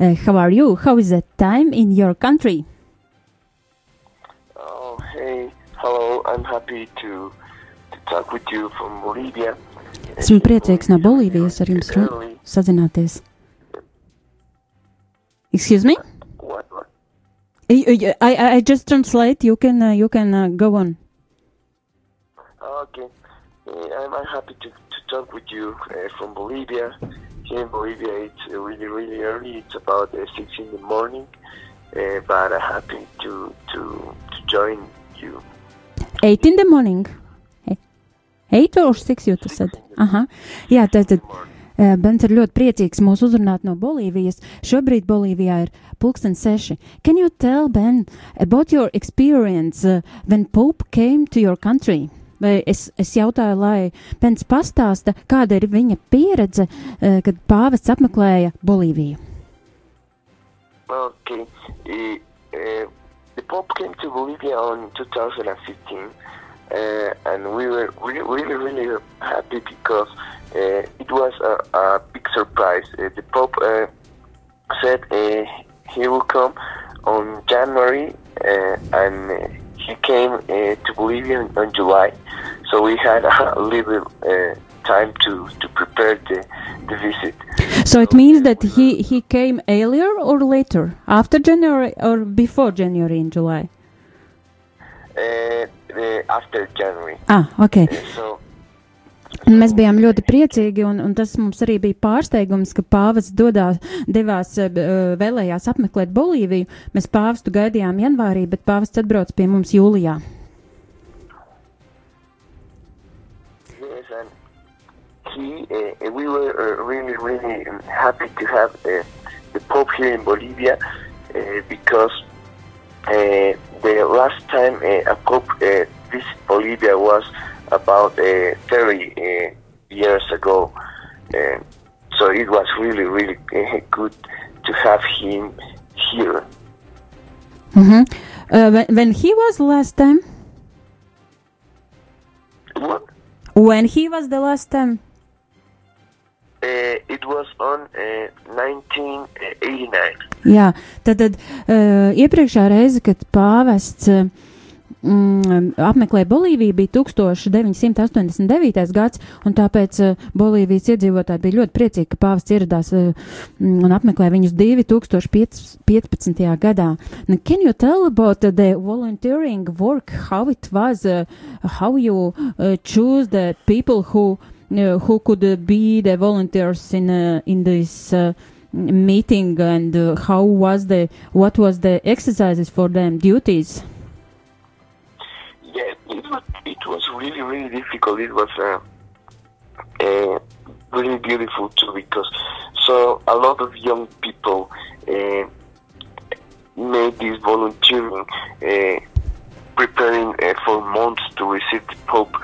Uh, how are you? How is the time in your country? Oh, hey, hello. I'm happy to, to talk with you from Bolivia. Esmu priecīgs no Bolīvijas ar jums sazināties. Excuse me? What? what? I, I, I just translate. You can uh, you can uh, go on. Okay. Uh, I'm, I'm happy to, to talk with you uh, from Bolivia. Here in Bolivia, it's uh, really, really early. It's about uh, 6 in the morning, uh, but I'm happy to, to, to join you. Eight in the morning. Eight or six, you said. Aha. Jā, tātad. Uh, Bens ir ļoti priecīgs mūs uzrunāt no Bolīvijas. Šobrīd Bolīvijā ir pulksten seši. Can you tell, Ben, about your experience uh, when Pope came to your country? Vai es, es jautāju, lai Pence pastāsta, kāda ir viņa pieredze, uh, kad pāvests apmeklēja Bolīviju. Okay. Uh, uh, the Pope came to Bolivia on 2015, uh, and we were really, really, really happy because uh, it was a, a big surprise. Uh, the Pope uh, said uh, he will come on January, uh, and uh, he came uh, to Bolivia in, in July. So we had a little uh, time to, to prepare the, the visit. So it means that he, he came earlier or later? After January or before January in July? Uh, after January. Ah, okay. Uh, so Mēs bijām ļoti priecīgi, un, un tas mums arī bija pārsteigums, ka pāvests dodās, devās, uh, vēlējās apmeklēt Bolīviju. Mēs pāvestu gaidījām janvārī, bet pāvests atbrauc pie mums jūlijā. Yes, he, uh, we were uh, really, really happy to have uh, the Pope here in Bolivia uh, because uh, the last time uh, a Pope uh, visited Bolivia was about uh, 30 uh, years ago. Uh, so it was really, really uh, good to have him here. Mm-hmm. Uh, when, when he was last time? What? When he was the last time? Uh, it was on uh, 1989. Jā, tad, tad uh, iepriekšā reize, kad pāvests uh, mm, apmeklēja Bolīviju, bija 1989. gads, un tāpēc uh, Bolīvijas iedzīvotāji bija ļoti priecīgi, ka pāvests ieradās uh, un apmeklēja viņus 2015. gadā. Now, can you tell about uh, the volunteering work, how it was, uh, how you uh, choose the people who uh, who could uh, be the volunteers in uh, in this uh, meeting and uh, how was the what was the exercises for them duties Yeah, it was, it was really, really difficult. It was uh, uh, really beautiful too because so a lot of young people uh, made this volunteering, uh, preparing uh, for months to receive the Pope.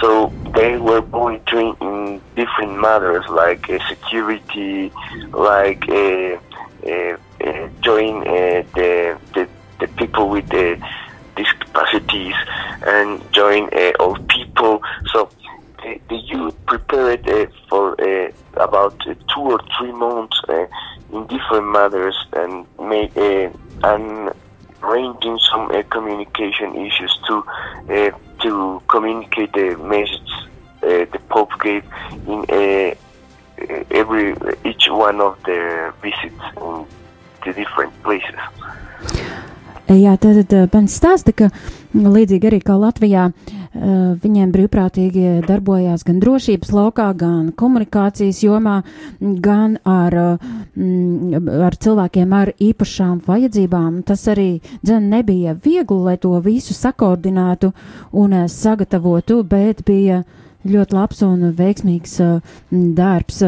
So they were volunteering in different matters like uh, security, like join the, the the people with the discapacities and join uh, old people. So the, the youth prepared uh, for uh, about uh, two or three months uh, in different matters and made uh, and ranging some communication issues to to communicate the message the Pope gave in every each one of their visits in the different places. Jā, tad Pence stāsta, ka līdzīgi arī kā Latvijā, viņiem brīvprātīgi darbojās gan drošības laukā, gan komunikācijas jomā, gan ar, ar cilvēkiem ar īpašām vajadzībām. Tas arī dzen nebija viegli, lai to visu sakoordinētu un sagatavotu, bet bija ļoti labs un veiksmīgs darbs.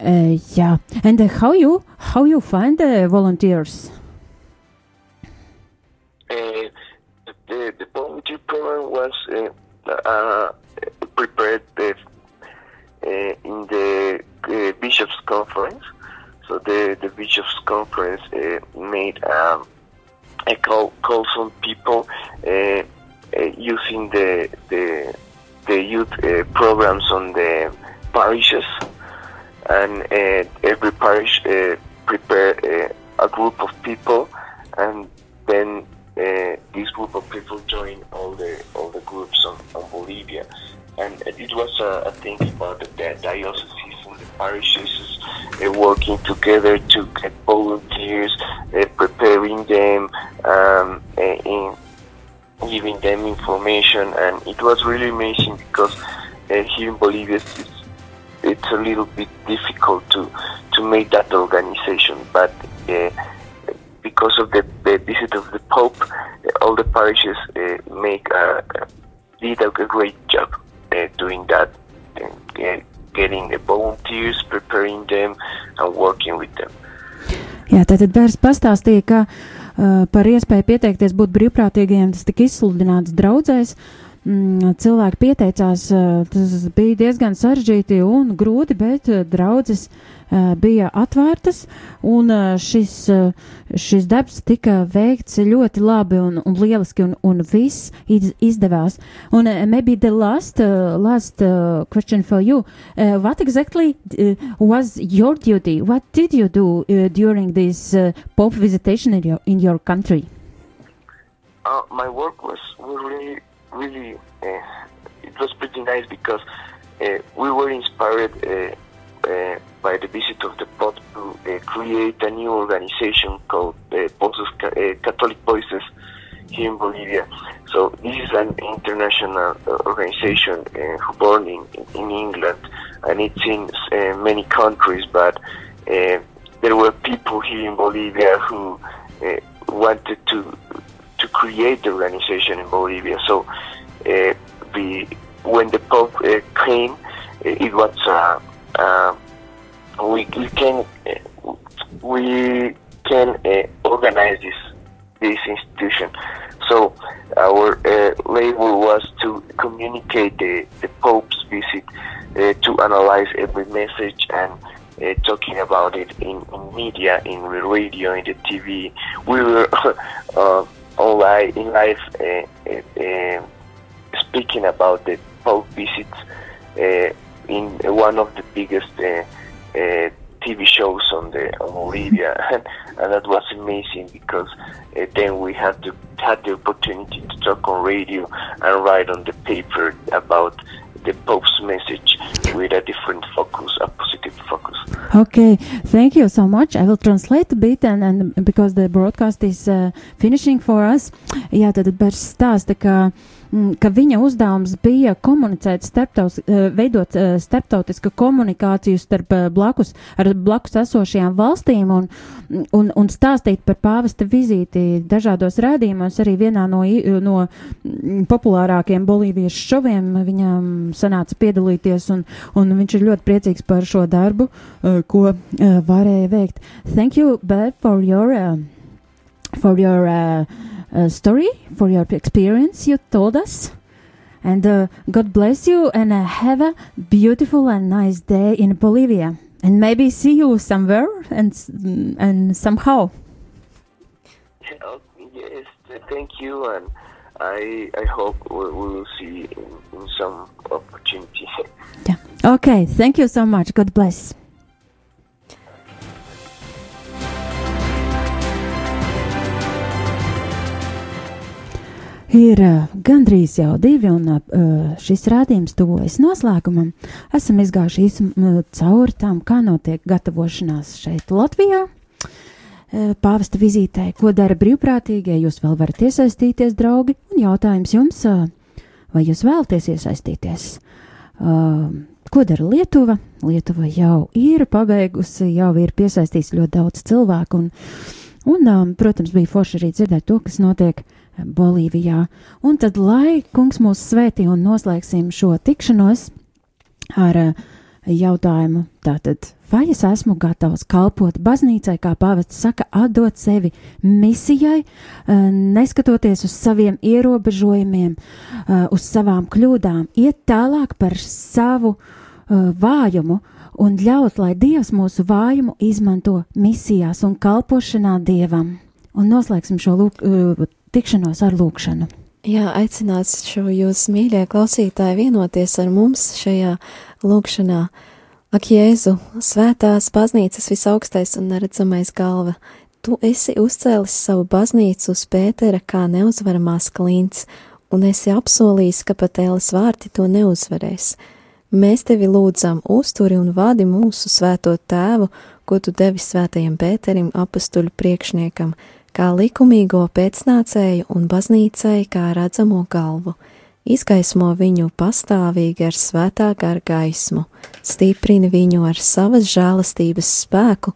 Uh, yeah, and uh, how you how you find the volunteers? Was uh, uh, prepared uh, uh, in the uh, bishops' conference. So the the bishops' conference uh, made um, a call call some people using the the the youth programs on the parishes, and every parish prepare uh, a group of people, and then uh, this group of people joined all the all the groups on, on Bolivia, and it was a, a thing about the, the dioceses and the parishes uh, working together to get volunteers, uh, preparing them, um, uh, in giving them information, and it was really amazing because uh, here in Bolivia it's, it's a little bit difficult to to make that organization, but. Uh, because of the, the visit of the Pope, uh, all the parishes uh, make uh, did a great job uh, doing that, uh, getting the volunteers, preparing them, and working with them. Jā, tātad Bērs pastāstīja, ka uh, par iespēju pieteikties būt brīvprātīgajiem, tas tika izsludināts draudzēs. Mm, cilvēki pieteicās, uh, tas bija diezgan sarežģīti un grūti, bet uh, draudzes uh, bija atvērtas, un šis, šis darbs tika veikts ļoti labi un, un lieliski, un, un viss iz, izdevās. Un maybe the last, last question for you, what exactly was your duty? What did you do during this Pope visitation in your, in your country? Uh, my work was really, really, uh, it was pretty nice because uh, we were inspired uh, by the visit of the Pope to create a new organization called Catholic Voices here in Bolivia. So this is an international organization uh, born in, in England, and it's in uh, many countries. But uh, there were people here in Bolivia who wanted to to create the organization in Bolivia. So uh, the when the Pope uh, came, uh, it was uh, uh, we, we can we can organize this this institution. So our label was to communicate the, the Pope's visit, to analyze every message and uh, talking about it in, in media, in radio, in the TV. We were uh, online in life uh, uh, uh, speaking about the Pope visits in one of the biggest TV shows on the on Bolivia, and, and that was amazing because uh, then we had to had the opportunity to talk on radio and write on the paper about the Pope's message Okay, thank you so much. I will translate a bit, and, and because the broadcast is uh, finishing for us. Jā, tad Bers stāsta, ka, mm, ka viņa uzdevums bija komunicēt, starptaus, uh, veidot uh, starptautisku komunikāciju starp uh, blakus, ar blakus esošajām valstīm un, un, un stāstīt par pāvesta vizīti dažādos rādījumos. Arī vienā no, no mm, populārākiem bolīviešu šoviem viņam sanāca piedalīties, un, un viņš ir ļoti priecīgs par šo darbu, ko varēja veikt. Thank you, Beth, for your, uh, for your uh, uh, story, for your experience you told us. And uh, God bless you and uh, have a beautiful and nice day in Bolivia. And maybe see you somewhere and, and somehow. Oh, yes, thank you, and I I hope we, we will see in, in some opportunity. Yeah. Okay, thank you so much. God bless. Ir uh, gandrīz jau divi, un uh, šis rādījums tuvojas noslēgumam. Esam izgājuši īsum uh, cauri tam, kā notiek gatavošanās šeit, Latvijā. Uh, Pāvesta vizītē, ko dara brīvprātīgie, jūs vēl varat iesaistīties, draugi. Un jautājums jums, uh, vai jūs vēlaties iesaistīties? Uh, ko dara Lietuva? Lietuva jau ir pabeigusi, jau ir piesaistīts ļoti daudz cilvēku. Un, un, um, protams, bija forši arī dzirdēt to, kas notiek Bolīvijā. Un tad, lai kungs mūs svētī un noslēgsim šo tikšanos ar uh, jautājumu. Tātad, vai es esmu gatavs kalpot baznīcai, kā pāvests saka, atdot sevi misijai, eh, neskatoties uz saviem ierobežojumiem, eh, uz savām kļūdām, iet tālāk par savu eh, vājumu un ļaut, lai Dievs mūsu vājumu izmanto misijās un kalpošanā Dievam. Un noslēgsim šo lūk, tikšanos ar lūkšanu. Jā, aicināts šo jūs mīļie klausītāji vienoties ar mums šajā lūkšanā. Ak, Jēzu, svētās baznīcas visaugstais un neredzamais galva, tu esi uzcēlis savu baznīcu uz Pētera kā neuzvaramās klints, un esi apsolījis, ka pat ēles vārti to neuzvarēs. Mēs tevi lūdzam, uzturi un vadi mūsu svēto tēvu, ko tu devi svētajam Pēterim apustuļu priekšniekam, kā likumīgo pēcnācēju un baznīcai kā redzamo galvu izgaismo viņu pastāvīgi ar svētā gara gaismu, stiprini viņu ar savas žēlastības spēku,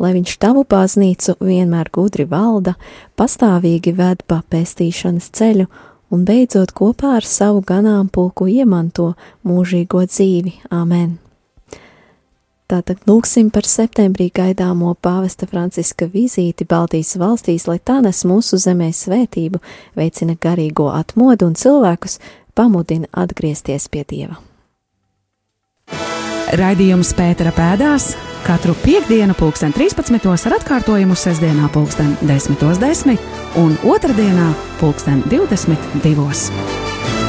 lai viņš tavu baznīcu vienmēr gudri valda, pastāvīgi ved pa pestīšanas ceļu un beidzot kopā ar savu ganāmpulku iemanto mūžīgo dzīvi. Āmen! Tātad lūksim par septembrī gaidāmo pāvesta Franciska vizīti Baltijas valstīs, lai tā nes mūsu zemē svētību, veicina garīgo atmodu un cilvēkus pamudina atgriezties pie Dieva. Raidījums Pētera pēdās katru piekdienu, pulksten 13. ar atkārtojumu sestdienā, pulksten 10.10 10 un otrdienā, pulksten 22.